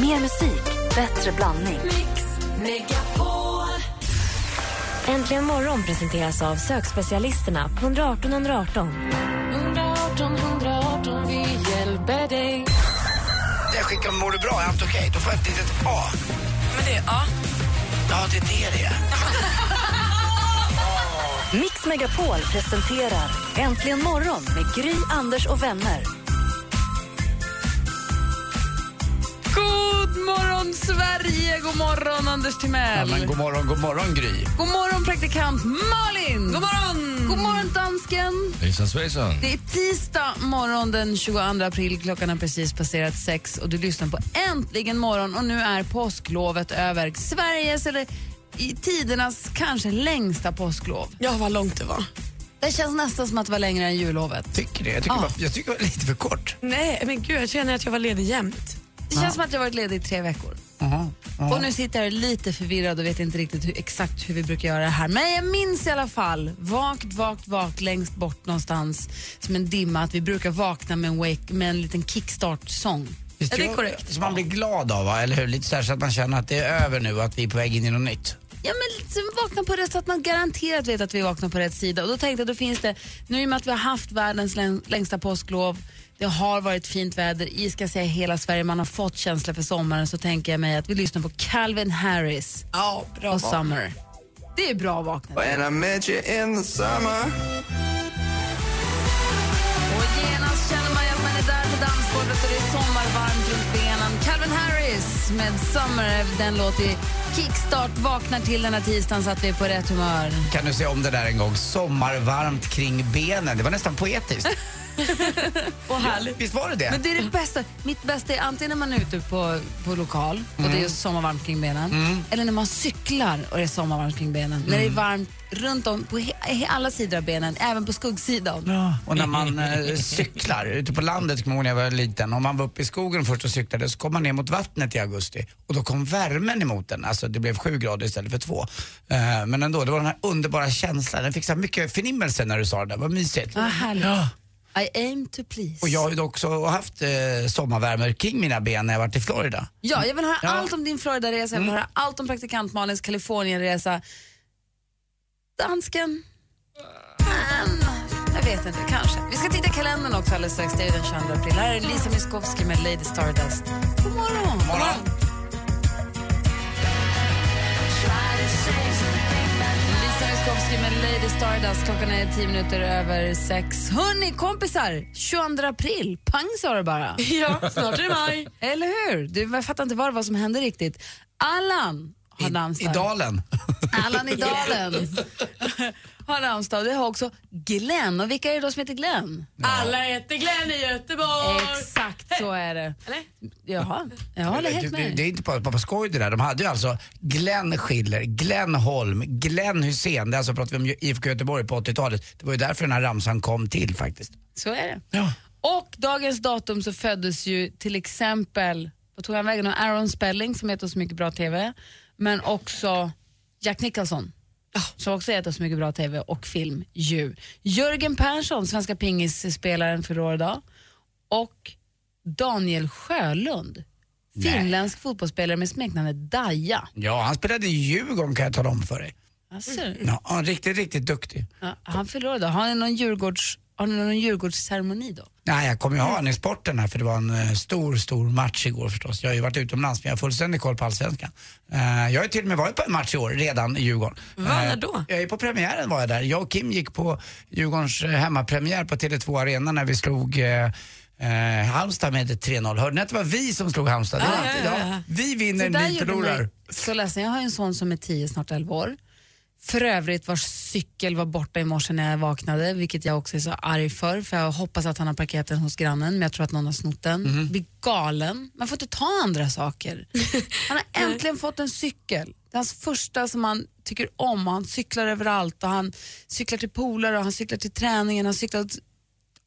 Mer musik, bättre blandning. Äntligen morgon presenteras av sökspecialisterna på 118 118. 118 118, vi hjälper dig. Jag skickar mår du bra, är allt okej? Då får jag ett litet A. Men det, ja. Ja, det är det det är. Mix Megapol presenterar Äntligen morgon med Gry, Anders och vänner. Morgon, Sverige! God morgon, Anders Ja, Timell. men god morgon, god morgon Gry. God morgon, praktikant Malin! God morgon! God morgon, dansken! Hejsan svejsan. Det är tisdag morgon den 22 april. Klockan har precis passerat sex och du lyssnar på Äntligen morgon och nu är påsklovet över. Sveriges, eller i tidernas kanske längsta påsklov. Ja, vad långt det var. Det känns nästan som att det var längre än jullovet. Tycker det? Jag tycker, Ja. bara, jag tycker det var lite för kort. Nej, men gud, jag känner att jag var ledig jämt. Det känns som att jag varit ledig i tre veckor. Jaha. Och nu sitter jag lite förvirrad och vet inte riktigt hur, exakt hur vi brukar göra det här. Men jag minns i alla fall, vagt, vagt, vagt längst bort någonstans som en dimma att vi brukar vakna med en, wake, med en liten kickstart-sång. Visst, är det korrekt? Som man blir glad av, va? eller hur? Lite så, här, så att man känner att det är över nu och att vi är på väg in i något nytt. Ja, men liksom vakna på rätt så att man garanterat vet att vi vaknar på rätt sida. Och då tänkte jag, då finns det, nu i och med att vi har haft världens läng- längsta påsklov, det har varit fint väder i ska säga hela Sverige, man har fått känsla för sommaren, så tänker jag mig att vi lyssnar på Calvin Harris Ja, bra och. Summer. Det är bra vaknat. And I met you in the summer. Och genast känner man att man är där på dansgolvet och det är sommarvarmt runt benen. Calvin Harris med Summer, den låter i kickstart, vaknar till den här tisdagen så att vi är på rätt humör. Kan du se om det där en gång? Sommarvarmt kring benen. Det var nästan poetiskt. Och härligt. Visst var det det? Men det är det bästa. Mitt bästa är antingen när man är ute på, på lokal och det är sommarvarmt kring benen. Eller när man cyklar och det är sommarvarmt kring benen. När det är varmt runt om på alla sidor av benen, även på skuggsidan. Ja, och när man eh, cyklar ute på landet, kommer jag när jag var liten, om man var uppe i skogen först och cyklade så kom man ner mot vattnet i augusti och då kom värmen emot den, alltså det blev sju grader istället för två. Eh, men ändå, det var den här underbara känslan, den fick så mycket förnimmelse när du sa det där, vad mysigt. Härligt. Ja. I aim to please. Och jag har ju också haft eh, sommarvärme kring mina ben när jag varit i Florida. Ja, jag vill höra Ja. allt om din Florida-resa, jag vill höra allt om praktikant Malins Kalifornien-resa. Dansken? Mm, jag vet inte, kanske. Vi ska titta i kalendern också alldeles strax, det är den 22 april. Här är Lisa Miskovsky med Lady Stardust. God morgon! Lisa Miskovsky med Lady Stardust. Klockan är tio minuter över sex. Hörni, kompisar! 22 april, pang sa det bara. Ja, snart är det maj. Eller hur? Du, jag fattar inte vad det var som hände riktigt. Allan har I, I namnsdag. dalen. Allan i dalen har namnsdag. Det har också Glenn. Och vilka är det då som heter Glenn? Alla heter Glenn i Göteborg. Exakt så är det. Eller? Jaha, jag håller helt det, det, med. det är inte bara, på skoj det där. De hade ju alltså Glenn Schiller, Glenn Holm, Glenn Hussein. Det är alltså pratar vi om IFK Göteborg på 80-talet. Det var ju därför den här ramsan kom till faktiskt. Så är det. Ja. Och dagens datum så föddes ju till exempel, vad tog han vägen? Aaron Spelling som heter så mycket bra TV, men också Jack Nicholson. Som också heter så mycket bra TV och film ju. Jörgen Persson, svenska pingisspelaren för år idag. Och Daniel Sjölund, finländsk fotbollsspelare med smeknamnet Daja. ja, han spelade i Djurgården kan jag tala om för dig. Alltså, Ja, han är riktigt, riktigt duktig. ja, han fyller år idag. Har ni någon, Djurgårds, har ni någon Djurgårdsceremoni då? Nej, jag kommer ju ha honom i sporten här för det var en eh, stor, stor match igår förstås. Jag har ju varit utomlands men jag har fullständig koll på allsvenskan. Eh, jag har ju till och med varit på en match i år redan i Djurgården. Va, när Eh, då? Jag är på premiären var jag där. Jag och Kim gick på Djurgårdens hemmapremiär på Tele2 Arena när vi slog eh, Eh, Halmstad med 3-0. Hörde ni att det var vi som slog Halmstad? Var Ja, ja, ja. Vi vinner, ni förlorar. mig så ledsen. Jag har en son som är 10, snart 11 år. För övrigt vars cykel var borta i morse när jag vaknade, vilket jag också är så arg för. För jag hoppas att han har parkerat den hos grannen, men jag tror att någon har snott den. Mhm. Blir galen. Man får inte ta andra saker. Han har äntligen fått en cykel. Det är hans första som han tycker om. Han cyklar överallt och han cyklar till polare och han cyklar till träningen. Han cyklar...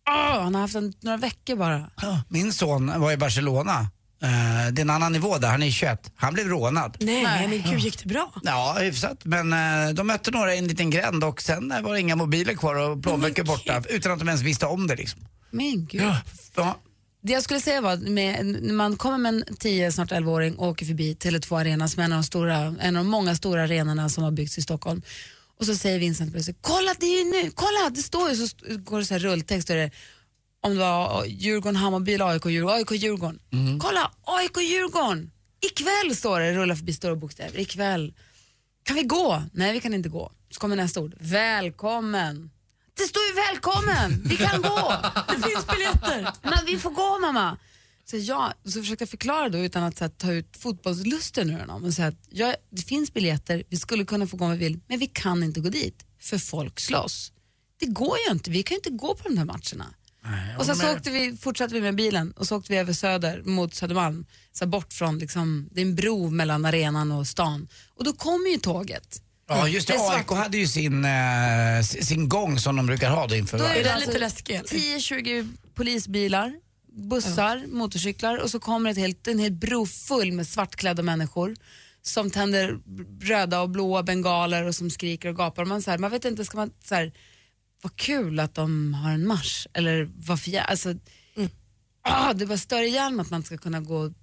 Åh, han har haft den några veckor bara. Min son var i Barcelona. Eh, det är en annan nivå där, han är 21. Han blev rånad. Nej, Nej. men gud gick det bra? Ja, hyfsat. Men eh, de mötte några i en liten gränd och sen eh, var det inga mobiler kvar och plånböcker borta utan att de ens visste om det liksom. Men gud. Ja. Det jag skulle säga var att med, när man kommer med en 10, snart 11-åring och åker förbi Tele2 Arena som är en av, de stora, en av de många stora arenorna som har byggts i Stockholm. Och så säger Vincent plötsligt, kolla det är ju nu, kolla det står ju, så går det så här rulltext och det är om det var Djurgården, Hammarby eller AIK, Djurgården. AIK, Djurgården. Kolla, AIK, Djurgården. Ikväll står det, rullar förbi stora bokstäver. Ikväll. Kan vi gå? Nej, vi kan inte gå. Så kommer nästa ord. Välkommen. Det står ju välkommen, vi kan gå. Det finns biljetter. Men vi får gå mamma. Så, ja, så försökte jag förklara då utan att här, ta ut fotbollslusten ur honom och säga att ja, det finns biljetter, vi skulle kunna få gå om vi vill, men vi kan inte gå dit för folk slåss. Det går ju inte, vi kan ju inte gå på de här matcherna. Och sen så åkte vi, fortsatte vi med bilen och så åkte vi över Söder mot Södermalm, så bort från, liksom, det är en bro mellan arenan och stan. Och då kommer ju tåget. Ja just det. AIK hade ju sin, eh, sin gång som de brukar ha då inför Då är varje- det alltså lite läskig, eller? 10-20 polisbilar, bussar, motorcyklar och så kommer ett helt, en hel bro full med svartklädda människor som tänder röda och blåa bengaler och som skriker och gapar. Och Man, så här, man vet inte, ska man så här, vad kul att de har en marsch eller varför jag, alltså, ah, det bara stör ihjäl mig att man ska kunna gå,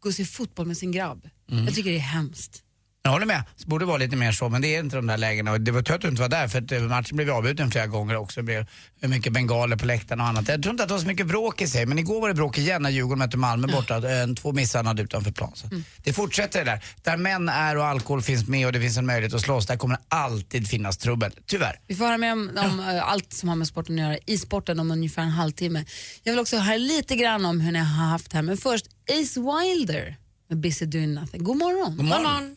gå och se fotboll med sin grabb. Jag tycker det är hemskt. Jag håller med, det borde vara lite mer så men det är inte de där lägena och det var tur att du inte var där för att eh, matchen blev avbruten flera gånger också. Det blev mycket bengaler på läktaren och annat. Jag tror inte att det var så mycket bråk i sig men igår var det bråk igen när Djurgården mötte Malmö borta. Eh, Två misshandlade utanför plan. Så. Det fortsätter det där. Där män är och alkohol finns med och det finns en möjlighet att slåss, där kommer det alltid finnas trubbel. Tyvärr. Vi får höra mer om, om eh, allt som har med sporten att göra i sporten om ungefär en halvtimme. Jag vill också höra lite grann om hur ni har haft här, men först Ace Wilder med Busy Doing Nothing. God morgon. God morgon.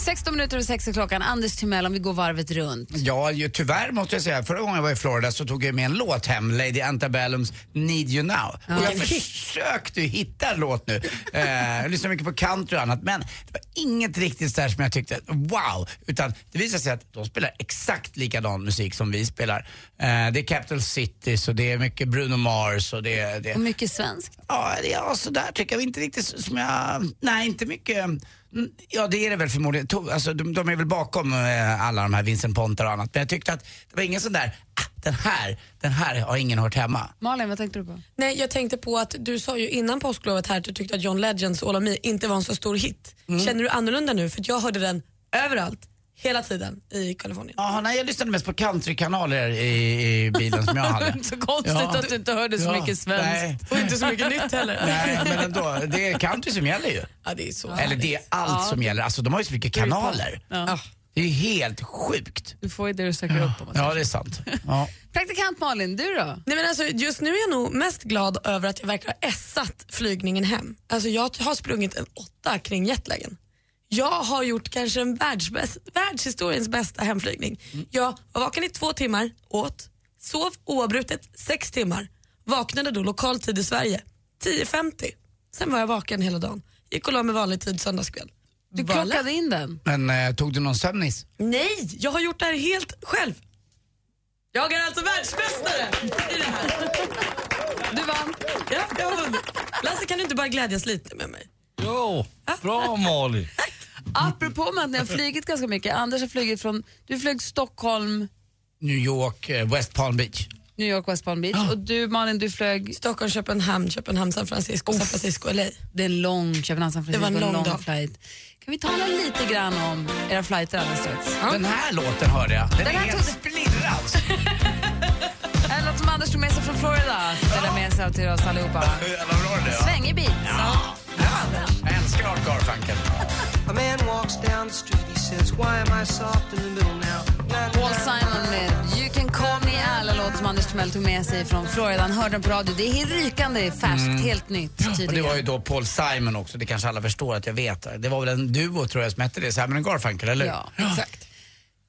16 minuter och 6 är klockan. Anders Timell, om vi går varvet runt. Ja, ju, tyvärr måste jag säga. Förra gången jag var i Florida så tog jag med en låt hem, Lady Antebellums Need You Now. Och jag försökte hitta en låt nu. Eh, jag lyssnar mycket på country och annat men det var inget riktigt där som jag tyckte wow. Utan det visade sig att de spelar exakt likadan musik som vi spelar. Eh, det är Capital Cities och det är mycket Bruno Mars och det, det Och mycket svenskt. Ja, det- ja sådär tycker jag inte riktigt som jag... Nej, inte mycket. Mm, Ja, det är det väl förmodligen. Alltså, de, de är väl bakom eh, alla de här Vincent Pontar och annat. Men jag tyckte att det var ingen sån där, ah, den här, den här har ingen hört hemma. Malin, vad tänkte du på? Nej, jag tänkte på att du sa ju innan påsklovet här att du tyckte att John Legends All of Me inte var en så stor hit. Känner du annorlunda nu? För att jag hörde den överallt, hela tiden i Kalifornien. Ja, nej, jag lyssnade mest på countrykanaler i, i bilen som jag hade. Så konstigt Ja. att du inte hörde så Ja, mycket svenskt. Nej, Och inte så mycket nytt heller. nej, men ändå. Det är country som gäller ju. Ja, det är så Eller det är allt som gäller. Alltså de har ju så mycket kanaler. Ja. Det är ju helt sjukt. Du får ju det du söker upp. Om. Ja, det är sant. Ja. Praktikant Malin, du då? Nej, men alltså, just nu är jag nog mest glad över att jag verkar ha essat flygningen hem. Alltså, jag har sprungit en åtta kring jetlagen. Jag har gjort kanske en världsbäst, världshistoriens bästa hemflygning. Jag var vaken i två timmar, åt, sov oavbrutet sex timmar, vaknade då lokal tid i Sverige 10.50. Sen var jag vaken hela dagen. Gick och la mig vanlig tid söndagskväll. Du Var klockade in den. Men eh, tog du någon sömnis? Nej, jag har gjort det här helt själv. Jag är alltså världsmästare i det här. Du vann. Ja, jag har vunnit. Lasse, kan du inte bara glädjas lite med mig? Jo, bra Malin. Apropå med att ni har flugit ganska mycket. Anders har flugit från, du flög Stockholm, New York, eh, West Palm Beach. New York, West Palm Beach. Och du Malin, du flög, Stockholm, Köpenhamn, Köpenhamn, San Francisco, San Francisco, LA. det är en lång, Köpenhamn, San Francisco, Det var en lång dag. flight. Kan vi tala lite grann om era flighter alldeles strax? Den här låten hörde jag. Den, Den är här helt splirrad. En låt som Anders tog med sig från Florida, spelar med sig till oss allihopa. Det. Svängig beat. Ja. Älskar Art Garfunkel. A man walks down the street, he says, Why am I soft in the middle now? Paul Simon med You can call me Al, en låt som Anders Timell tog med sig från Florida. Han hörde den på radio. Det är rykande färskt, helt nytt Och det tydligen. var ju då Paul Simon också, det kanske alla förstår att jag vet. Det var väl en duo tror jag som hette det, Simon och Garfunkel, eller hur? Ja, exakt.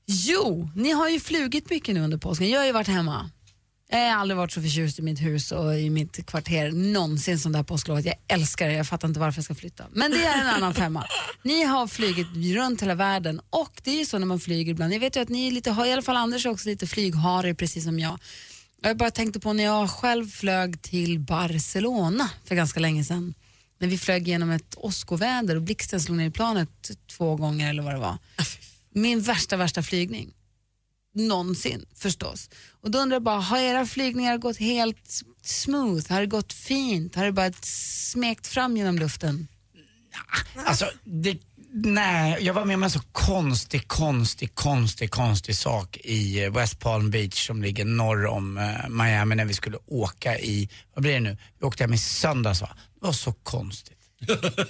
Jo, ni har ju flugit mycket nu under påsken. Jag har ju varit hemma. Jag har aldrig varit så förtjust i mitt hus och i mitt kvarter någonsin som det här påsklovet. Jag älskar det, jag fattar inte varför jag ska flytta. Men det är en annan femma. Ni har flugit runt hela världen och det är ju så när man flyger ibland. Jag vet ju att ni är lite, i alla fall Anders är också lite flygharig precis som jag. Jag bara tänkte på när jag själv flög till Barcelona för ganska länge sedan. När vi flög genom ett åskoväder och blixten slog ner i planet två gånger eller vad det var. Min värsta, värsta flygning någonsin förstås. Och då undrar jag bara, har era flygningar gått helt smooth? Har det gått fint? Har det bara smekt fram genom luften? Alltså, det, nej, jag var med om en så konstig, konstig, konstig, konstig sak i eh, West Palm Beach som ligger norr om eh, Miami när vi skulle åka i, vad blir det nu? Vi åkte hem i söndags va? Det var så konstigt.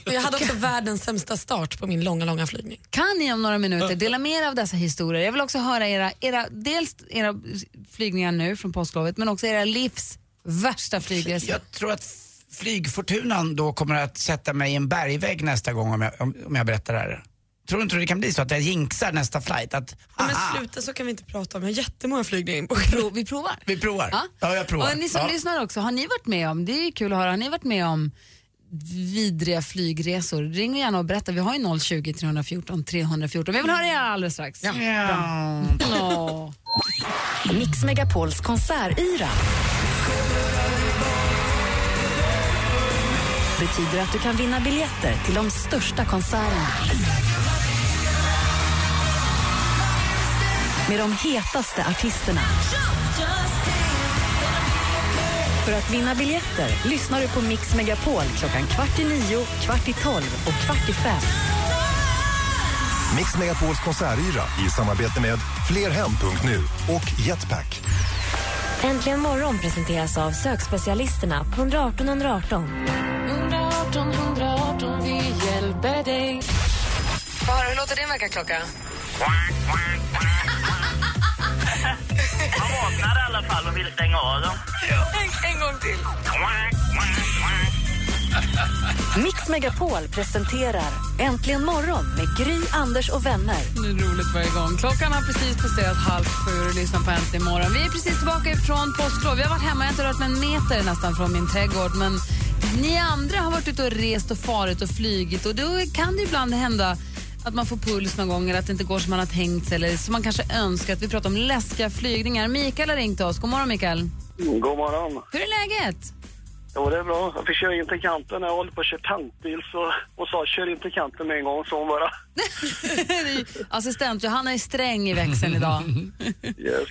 Och jag hade också världens sämsta start på min långa, långa flygning. Kan ni om några minuter dela med er av dessa historier? Jag vill också höra era, era, dels era flygningar nu från påsklovet men också era livs värsta flygresor. Jag tror att flygfortunan då kommer att sätta mig i en bergvägg nästa gång om jag, om, om jag berättar det här. Tror inte du det kan bli så att jag jinxar nästa flight? Att, Ja, men sluta så kan vi inte prata om. Jag har jättemånga flygningar in på Pro, vi provar. vi provar. Ja. Ja, jag provar. Och ni som ja. lyssnar också, har ni varit med om, det är kul att höra, har ni varit med om vidriga flygresor? Ring gärna och berätta, vi har ju 020 314 314. Vi vill höra er alldeles strax. Ja. Åh. Mix Megapols konsertyra betyder att du kan vinna biljetter till de största konserterna. Med de hetaste artisterna. För att vinna biljetter lyssnar du på Mix Megapol klockan kvart i nio, kvart i tolv och kvart i fem. Mix Megapols konsertyra i samarbete med flerhem.nu och Jetpack. Äntligen morgon presenteras av sökspecialisterna på 118 118. 118 118, vi hjälper dig. Höra, hur låter din väckarklocka? Man vaknar i alla fall och vill stänga av dem. En, en gång till. Mix Megapol presenterar Äntligen morgon med Gry, Anders och vänner. Det är roligt varje gång. Klockan har precis passerat halv sju och lyssnar på Äntligen morgon. Vi är precis tillbaka från påsklov. Jag har varit hemma, jag har inte rört mig en meter nästan från min trädgård. Men ni andra har varit ute och rest och farit och flygit och då kan det ibland hända att man får puls någon gång eller att det inte går som man har tänkt sig eller som man kanske önskar. Vi pratar om läskiga flygningar. Mikael har ringt oss. God morgon Mikael. God morgon. Hur är läget? Jo, det är bra. Jag fick köra in till kanten jag håller på att köra tankbil så hon sa kör in till kanten med en gång, så hon bara. Assistent Johanna är sträng i växeln idag. Yes.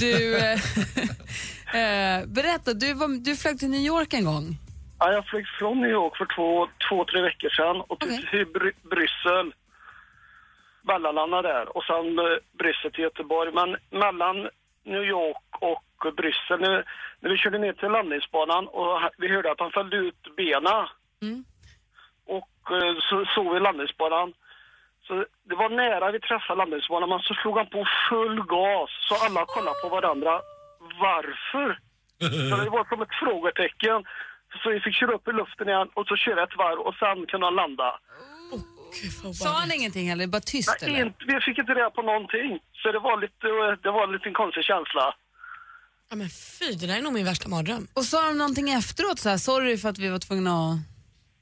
Du, eh, eh, berätta, du, var, du flög till New York en gång. Ja, jag flög från New York för två, två tre veckor sedan och till Bry- Bryssel. Mellanlandade där och sen eh, Bryssel till Göteborg. Men mellan New York och Bryssel, nu, när vi körde ner till landningsbanan och vi hörde att han följde ut benen. Mm. Och eh, så såg vi landningsbanan. Så det var nära vi träffade landningsbanan, men så slog han på full gas så alla kollade på varandra. Varför? Så det var som ett frågetecken. Så vi fick köra upp i luften igen och så köra ett varv och sen kunde han landa. Sa han ingenting eller bara tyst? Nej, eller? inte, vi fick inte reda på någonting. Så det var lite, det var en liten konstig känsla. Ja, men fy, det där är nog min värsta mardröm. Och sa de någonting efteråt? Så här, Sorry för att vi var tvungna att...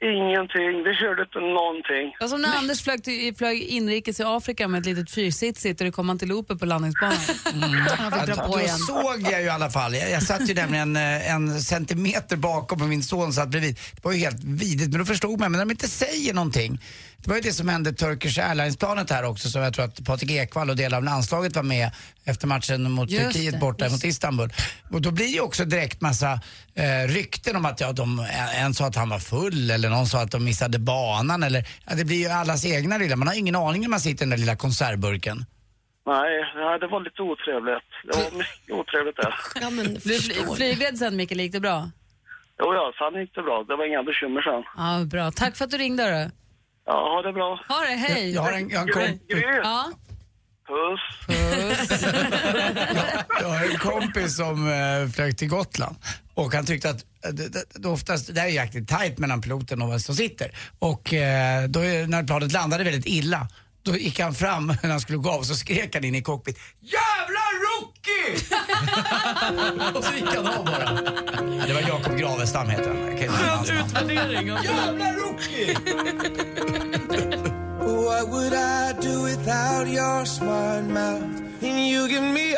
Ingenting, vi hörde inte någonting. Det var som när Anders flög, till, flög inrikes i Afrika med ett litet fyrsitsigt och det kom antiloper på landningsbanan. Han fick dra på Då igen. såg jag ju i alla fall. Jag, jag satt ju nämligen eh, en centimeter bakom och min son satt bredvid. Det var ju helt vidrigt, men då förstod man. Men när de inte säger någonting. Det var ju det som hände Turkish Airlines-planet här också, som jag tror att Patrik Ekwall och delar av landslaget var med efter matchen mot Just Turkiet det, borta just mot Istanbul. Och då blir ju också direkt massa eh, rykten om att ja, de, en, sa att han var full eller någon sa att de missade banan. Eller, ja, det blir ju allas egna lilla. Man har ingen aning när man sitter i den där lilla konservburken. Nej, nej, det var lite otrevligt. Det var mycket otrevligt det. Ja, men Du fly, flygrädd sen Mikael, gick det bra? Jo, ja, sen gick det bra. Det var inga bekymmer sen. Ja, bra. Tack för att du ringde. Då. Ja, ha det bra. Ha det, hej! Jag har en, jag har en kompis. Gry, Ja. puss. Jag har en kompis som eh, flög till Gotland och han tyckte att eh, det, det, det, oftast, det är ju jäkligt tajt mellan piloten och vem som sitter. Och eh, då, är- när planet landade väldigt illa, då gick han fram när han skulle gå av och så skrek han in i cockpit Jävla rookie! och så gick han av bara. Ja, det var Jakob Gravestam heter han. Namn. utvärdering. Jävla rookie! What would I do without your smart mouth? And you give me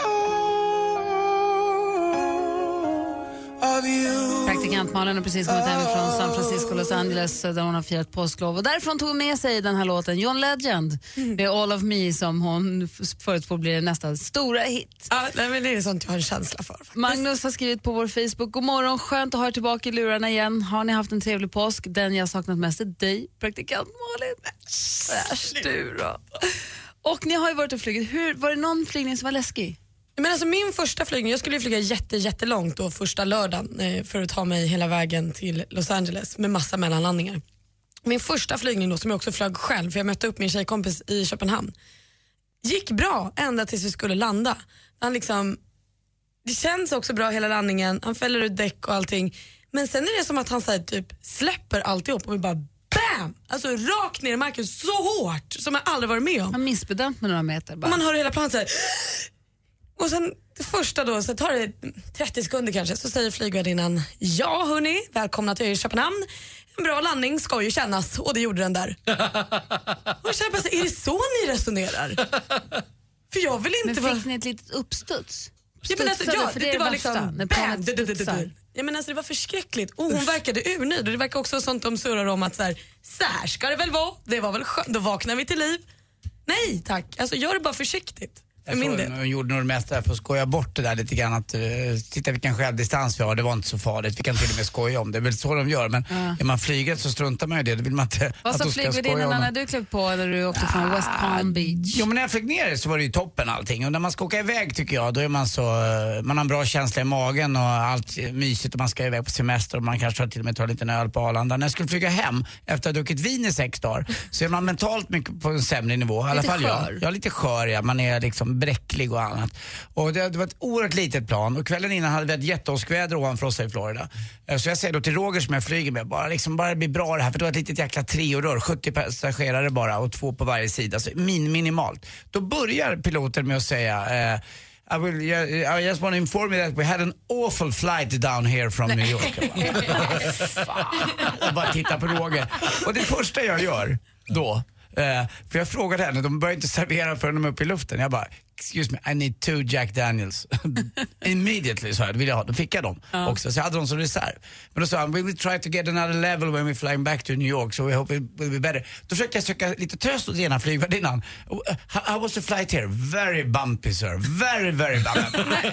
Praktikant Malin har precis kommit hem från San Francisco, Los Angeles där hon har firat påsklov. Och därifrån tog hon med sig den här låten, John Legend, med All of Me som hon förutspår blir nästa stora hit. Ja, nej, men det är sånt jag har en känsla för. faktiskt. Magnus har skrivit på vår Facebook, god morgon, skönt att ha er tillbaka i lurarna igen. Har ni haft en trevlig påsk? Den jag saknat mest är dig, praktikant Malin. Äsch du då. Och ni har ju varit och flugit. Hur, var det någon flygning som var läskig? Men alltså min första flygning, jag skulle flyga jätte, jättelångt då första lördagen eh, för att ta mig hela vägen till Los Angeles med massa mellanlandningar. Min första flygning då som jag också flög själv för jag mötte upp min tjejkompis i Köpenhamn. Gick bra ända tills vi skulle landa. Han liksom, det känns också bra hela landningen, han fäller ut däck och allting. Men sen är det som att han så här, typ släpper alltihop och vi bara BAM! Alltså rakt ner i marken så hårt som jag aldrig varit med om. Man missbedömt med några meter bara. Och man hör hela planet så här. Och sen det första då, så tar det 30 sekunder kanske, så säger flygvärdinnan ja hörni, välkomna till Köpenhamn. En bra landning ska ju kännas och det gjorde den där. och jag känner bara så, här, är det så ni resonerar? För jag vill Men inte fick vara... ni ett litet uppstuds? Ja, men alltså, ja, för det, är det var liksom bam, du, du, du. Ja, men alltså, det var förskräckligt och hon verkade urnöjd och det verkar också sånt de surrar om att så här, så här ska det väl vara, det var väl skönt, då vaknar vi till liv. Nej tack, alltså gör det bara försiktigt. Jag min del. hon gjorde nog det mesta för att skoja bort det där lite grann. Att, uh, titta vilken självdistans vi har, det var inte så farligt. Vi kan till och med skoja om det. Det är väl så de gör. Men är man flygrädd så struntar man i det. Då vill man inte Vad sa flygvärdinnan när du klev på när du åkte från West Palm Beach? Jo men när jag flög ner så var det ju toppen allting. Och när man ska åka iväg tycker jag, då är man så, eh, man har en bra känsla i magen och allt mysigt och man ska iväg på semester och man kanske till och med tar en liten öl på Arlanda. När jag skulle flyga hem efter att ha druckit vin i sex dagar så är man mentalt mycket på en sämre nivå. I alla Lite fall jag. skör. Jag är lite skör ja, man är liksom bräcklig och annat. Och det, det var ett oerhört litet plan och kvällen innan hade vi ett jätteåskväder ovanför oss här i Florida. Eh, Så jag säger då till Roger som jag flyger med, bara, liksom, bara det blir bra det här för det var ett litet jäkla triorör, 70 passagerare bara och två på varje sida, så min, minimalt. Då börjar piloten med att säga eh, I, will, I just want to inform you that we had an awful flight down here from New York. Bara. Jag bara tittar på Roger. Och det första jag gör då, eh, för jag frågade henne, de börjar inte servera förrän de är uppe i luften. Jag bara, excuse me, I need two Jack Daniels. Immediately sa jag, det vill jag ha. Då fick jag dem också, så jag hade dem som reserv. Men då sa han, we will try to get another level when we're flying back to New York, so we hope it will be better. Då försökte jag söka lite tröst hos ena flygvärdinnan. Uh, How, was the flight here? Very bumpy sir, very very bumpy.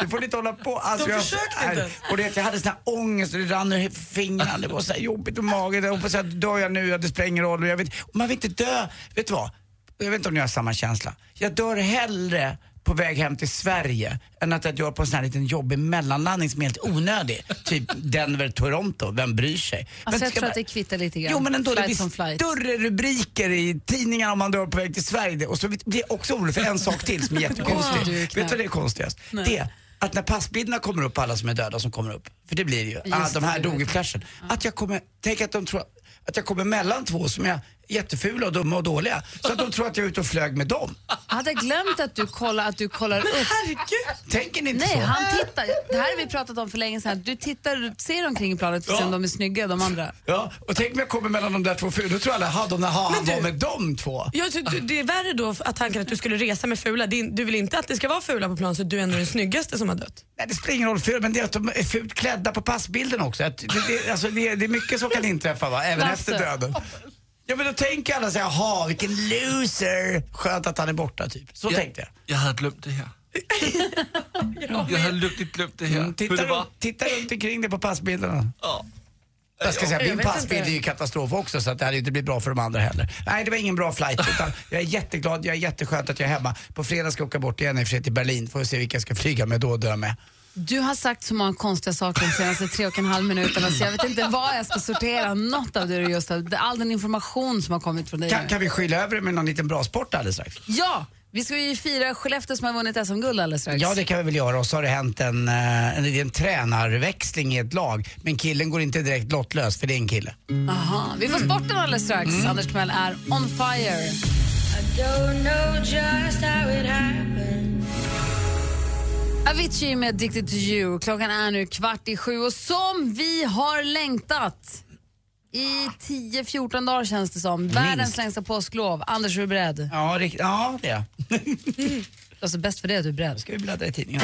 Du får inte hålla på. Alltså, De jag, försökte nej. inte. Och det, jag hade sån här ångest och det rann ur fingrarna. Det var så här jobbigt och magen. Jag hoppas att dör jag nu, ja, det spelar ingen roll. Jag vet, man vill inte dö. Vet du vad? Jag vet inte om ni har samma känsla. Jag dör hellre på väg hem till Sverige än att jag dör på en sån här liten jobbig mellanlandning som är helt onödig. typ Denver-Toronto, vem bryr sig? Alltså, jag ska tror man- att det kvittar lite grann. Jo men ändå, flight det blir större rubriker i tidningarna om man dör på väg till Sverige. Och så blir jag också orolig för en sak till som är jättekonstig. Är Vet du vad det är konstigast? Det är att när passbilderna kommer upp, alla som är döda som kommer upp, för det blir det ju, ah, de här det, dog i flashen. Att jag kommer, tänk att de tror att jag kommer mellan två som är jättefula och dumma och dåliga. Så att de tror att jag är ute och flög med dem. Jag hade glömt att du kollar, att du kollar upp. Herregud! Tänker ni inte Nej, så? han tittar. Det här har vi pratat om för länge sedan. Du tittar, ser omkring i planet för att se om de är snygga, de andra. Ja, och tänk om jag kommer mellan de där två fula, då tror alla, ha, de där, ha, han du- var med de två. Jag tycker du- det är värre då att tanken att du skulle resa med fula. Din- Du vill inte att det ska vara fula på plan så du är ändå den snyggaste som har dött. Nej, det spelar ingen roll för men det är att de är fult klädda på passbilden också. Att det, det, alltså det, det är mycket som kan inträffa va, även Lasse. efter döden. Ja men då tänker alla så här, jaha vilken loser. Skönt att han är borta typ. Så tänkte jag. Jag hade glömt det här. Jag hade lyckligt glömt det här. Mm, Hur titta, det var? runt, titta runt omkring dig på passbilderna. Ja. Jag ska säga, Jag min passbild inte. är ju katastrof också så att det hade inte blivit bra för de andra heller. Nej det var ingen bra flight utan jag är jätteglad, jag är jätteskönt att jag är hemma. På fredag ska jag åka bort igen i och för sig till Berlin, får vi se vilka jag ska flyga med då och dö med. Du har sagt så många konstiga saker de senaste tre och en halv minuterna så jag vet inte vad jag ska sortera. Något av det du just har, all den information som har kommit från dig. Kan, kan vi skylla över det med någon liten bra sport alldeles strax? Ja! Vi ska ju fira Skellefteå som har vunnit SM-guld alldeles strax. Ja, det kan vi väl göra. Och så har det hänt en, eh, en liten tränarväxling i ett lag. Men killen går inte direkt lottlös, för det är en kille. Aha. Vi får sporten alldeles strax. Mm. Anders Timell är on fire. Avicii med Addicted to you. Klockan är nu kvart i sju och som vi har längtat! I 10-14 dagar känns det som. Världens Minst. längsta påsklov. Anders, är du beredd? Ja, rikt- ja det är jag. alltså, bäst för det att du är beredd. ska vi bläddra i tidningen.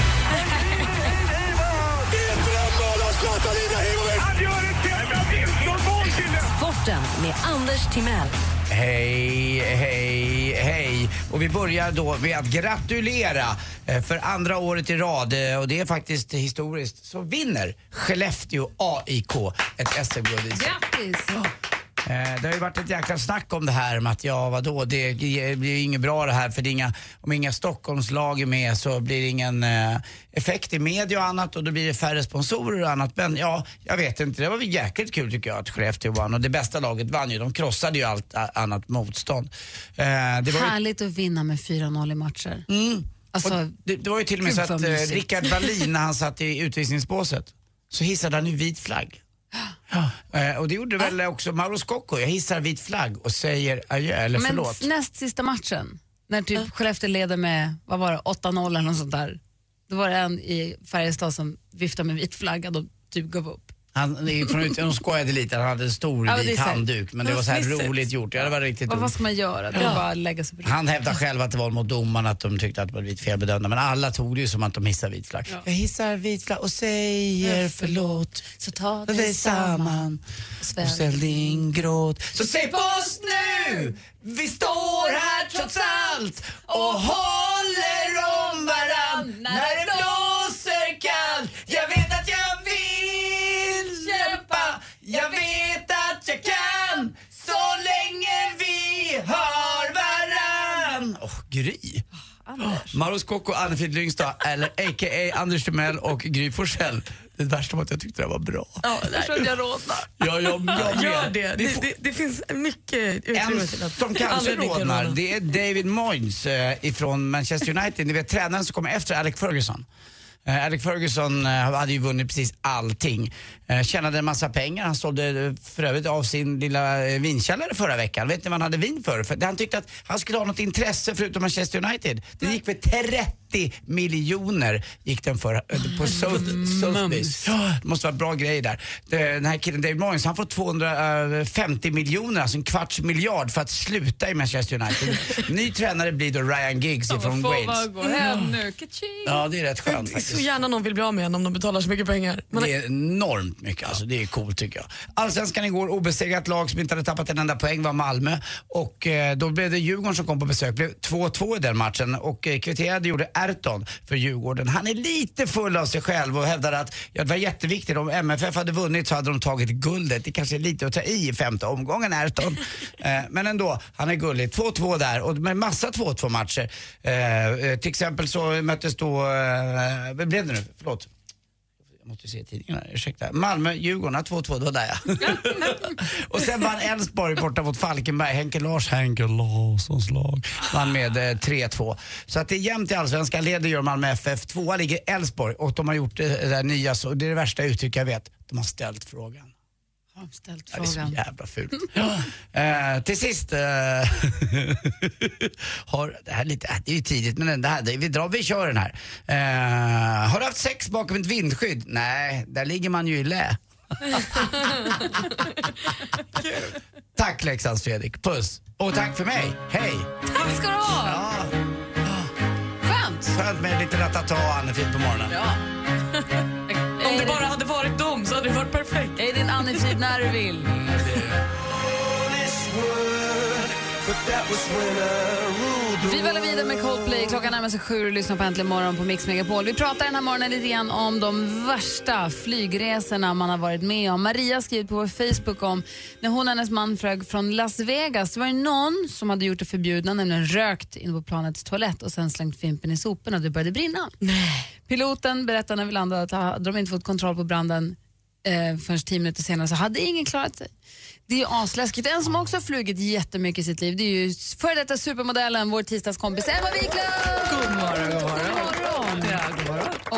Sporten med Anders Timell. Hej, hej, hej. Och vi börjar då med att gratulera eh, för andra året i rad eh, och det är faktiskt historiskt så vinner Skellefteå AIK ett SM-guld i. Grattis! Eh, Det har ju varit ett jäkla snack om det här med att ja vadå, det blir ju inget bra det här för det inga, om inga Stockholmslag är med så blir det ingen eh, effekt i media och annat och då blir det färre sponsorer och annat. Men ja, jag vet inte, det var väl jäkligt kul tycker jag att Skellefteå vann och det bästa laget vann ju. De krossade ju allt annat motstånd. Eh, det var ju Härligt att vinna med 4-0 i matcher. Mm. Alltså, det, det var ju till och med så att eh. Rickard Wallin när han satt i utvisningsbåset så hissade han ju vit flagg. Ja. Eh, och det gjorde väl också Mauro Scocco. Jag hissar vit flagg och säger adjö eller Men förlåt. f- näst sista matchen, när typ Skellefteå leder med vad var det, 8-0 eller något sånt där. Då var det en i Färjestad som viftade med vit flagga och typ gav upp. Han, från, ut- de skojade lite, han hade en stor Ja, vit handduk men det var så här roligt gjort. Ja, det var riktigt Vad, ska man göra? Det Ja. bara lägga sig på Han hävdar själv att det var mot domarna att de tyckte att det var vit felbedömda men alla tog det ju som att de hissade vit flagg. Jag hissar vit flagg och säger förlåt. Så ta dig samman och ställ din gråt. Så se på oss nu! Vi står här trots allt och håller om varann när det blåser varann. Åh, Gry. Maros Kocko, Anne-Frid Lyngstad, eller a.k.a. Anders Timell och Gry Forssell. Det värsta var att jag tyckte det var bra. Ja, jag tror jag rodnar. Ja, jag, jag. Gör det. Det, det, det finns mycket utrymme En till att som kanske rodnar, rodna. det är David Moyes eh, ifrån Manchester United. Ni vet tränaren som kommer efter Alex Ferguson. Eh, Alex Ferguson eh, hade ju vunnit precis allting. Eh, tjänade en massa pengar. Han sålde för övrigt av sin lilla vinkällare förra veckan. Vet ni vad han hade vin för? för han tyckte att han skulle ha något intresse förutom Manchester United. Det gick för 30 miljoner gick den för eh, på Sotheby's. Ja, det måste vara bra grejer där. Det- Den här killen David Moyes, han får 250 miljoner, alltså en kvarts miljard för att sluta i Manchester United. Ny tränare blir då Ryan Giggs ifrån Wales. gå hem nu. Ja, det är rätt skönt Så faktiskt. gärna någon vill bli av med en om de betalar så mycket pengar. Men Det är enormt mycket, alltså det är coolt tycker jag. Allsvenskan igår, obesegrat lag som inte hade tappat en enda poäng var Malmö. Och eh, då blev det Djurgården som kom på besök. Det blev 2-2 i den matchen och eh, kvitterade gjorde Erton för Djurgården. Han är lite full av sig själv och hävdar att ja, det var jätteviktigt. Om MFF hade vunnit så hade de tagit guldet. Det kanske är lite att ta i i femte omgången Erton. eh, men ändå, han är gullig. 2-2 där och med massa 2-2 matcher. Eh, eh, till exempel så möttes då, eh, vad blev det nu? Förlåt. Jag måste se tidningarna, ursäkta. Malmö, Djurgården, 2-2, det var där ja. och sen vann Elfsborg borta mot Falkenberg, Henke Lars, Henke Larssons lag, vann med eh, 3-2. Så att det är jämnt i Allsvenskan, leder gör Malmö FF, tvåa ligger Elfsborg och de har gjort det där nya, så det är det värsta uttryck jag vet, de har ställt frågan. Har de ställt Ja, det är så jävla fult. Eh, till sist, eh, har, det här är lite, det är ju tidigt men det här, det, vi drar, vi kör den här. Eh, har du haft sex bakom ett vindskydd? Nej, där ligger man ju i lä. tack Leksands Fredrik, puss. Och tack för mig, hej. Tack ska du ha! Ja, Skönt! skönt med lite ratata och Anne-Frid på morgonen. Ja. om det bara hade varit dem så hade det varit perfekt. Är din Anne-Frid när du vill. Vi väller vidare med Coldplay. Klockan närmar sig sju och lyssnar på Äntligen morgon på Mix Megapol. Vi pratar den här morgonen lite grann om de värsta flygresorna man har varit med om. Maria har skrivit på vår Facebook om när hon och hennes man flög från Las Vegas. Det var ju någon som hade gjort det förbjudna, nämligen rökt inne på planets toalett och sen slängt fimpen i soporna och det började brinna. Piloten berättade när vi landade att hade de inte fått kontroll på branden eh, förrän tio minuter senare så hade ingen klarat sig. Det är ju asläskigt. En som också har flugit jättemycket i sitt liv det är ju före detta supermodellen, vår tisdagskompis Emma Wiklund! God morgon, god morgon.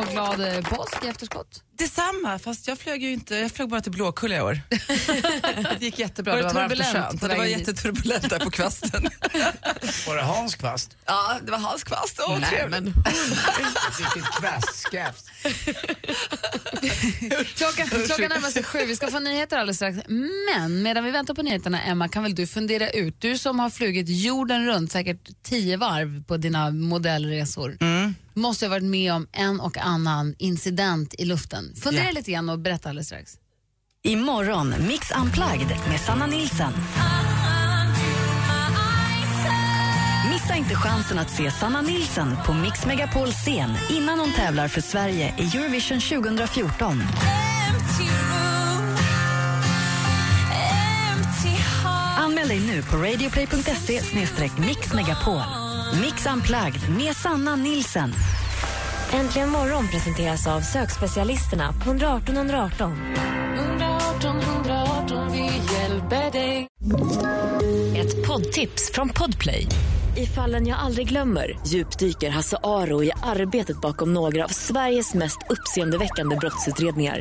Och glad eh, påsk i efterskott. Detsamma, fast jag flög ju inte, jag flög bara till Blåkulla i år. det gick jättebra, Var det det var varmt och skönt. Det var jätteturbulent där på kvasten. Var det Hans kvast? ja, det var Hans kvast. Åh, Nej, trevligt. men, Riktigt kvastskaft. Klockan, klockan närmar sig sju, vi ska få nyheter alldeles strax. Men medan vi väntar på nyheterna, Emma, kan väl du fundera ut, du som har flugit jorden runt säkert tio varv på dina modellresor, måste ha varit med om en och annan incident i luften. Fundera Ja. lite grann och berätta alldeles strax. Imorgon Mix Unplugged med Sanna Nilsen. Missa inte chansen att se Sanna Nilsen på Mix Megapols scen innan hon tävlar för Sverige i Eurovision 2014. Anmäl dig nu på radioplay.se mixmegapol. Mix Unplugged med Sanna Nilsen. Äntligen morgon presenteras av sökspecialisterna på 118 118. 118 118, vi hjälper dig. Ett poddtips från Podplay. I fallen jag aldrig glömmer djupdyker Hasse Aro i arbetet bakom några av Sveriges mest uppseendeväckande brottsutredningar.